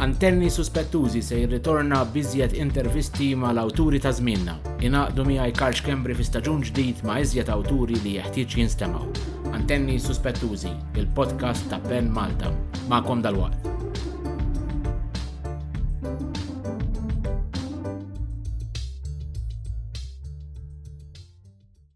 Antenni Suspettużi se jirritorna biżjed intervisti ma' l-awturi ta' żmienna. Inaqdu miegħi Karl Xkembri fi staġun ġdid ma' iżjed awturi li jeħtieġ jinstemgħu. Antenni Suspettużi, il-podcast ta' Pen Malta. Magħkom dal-waqt.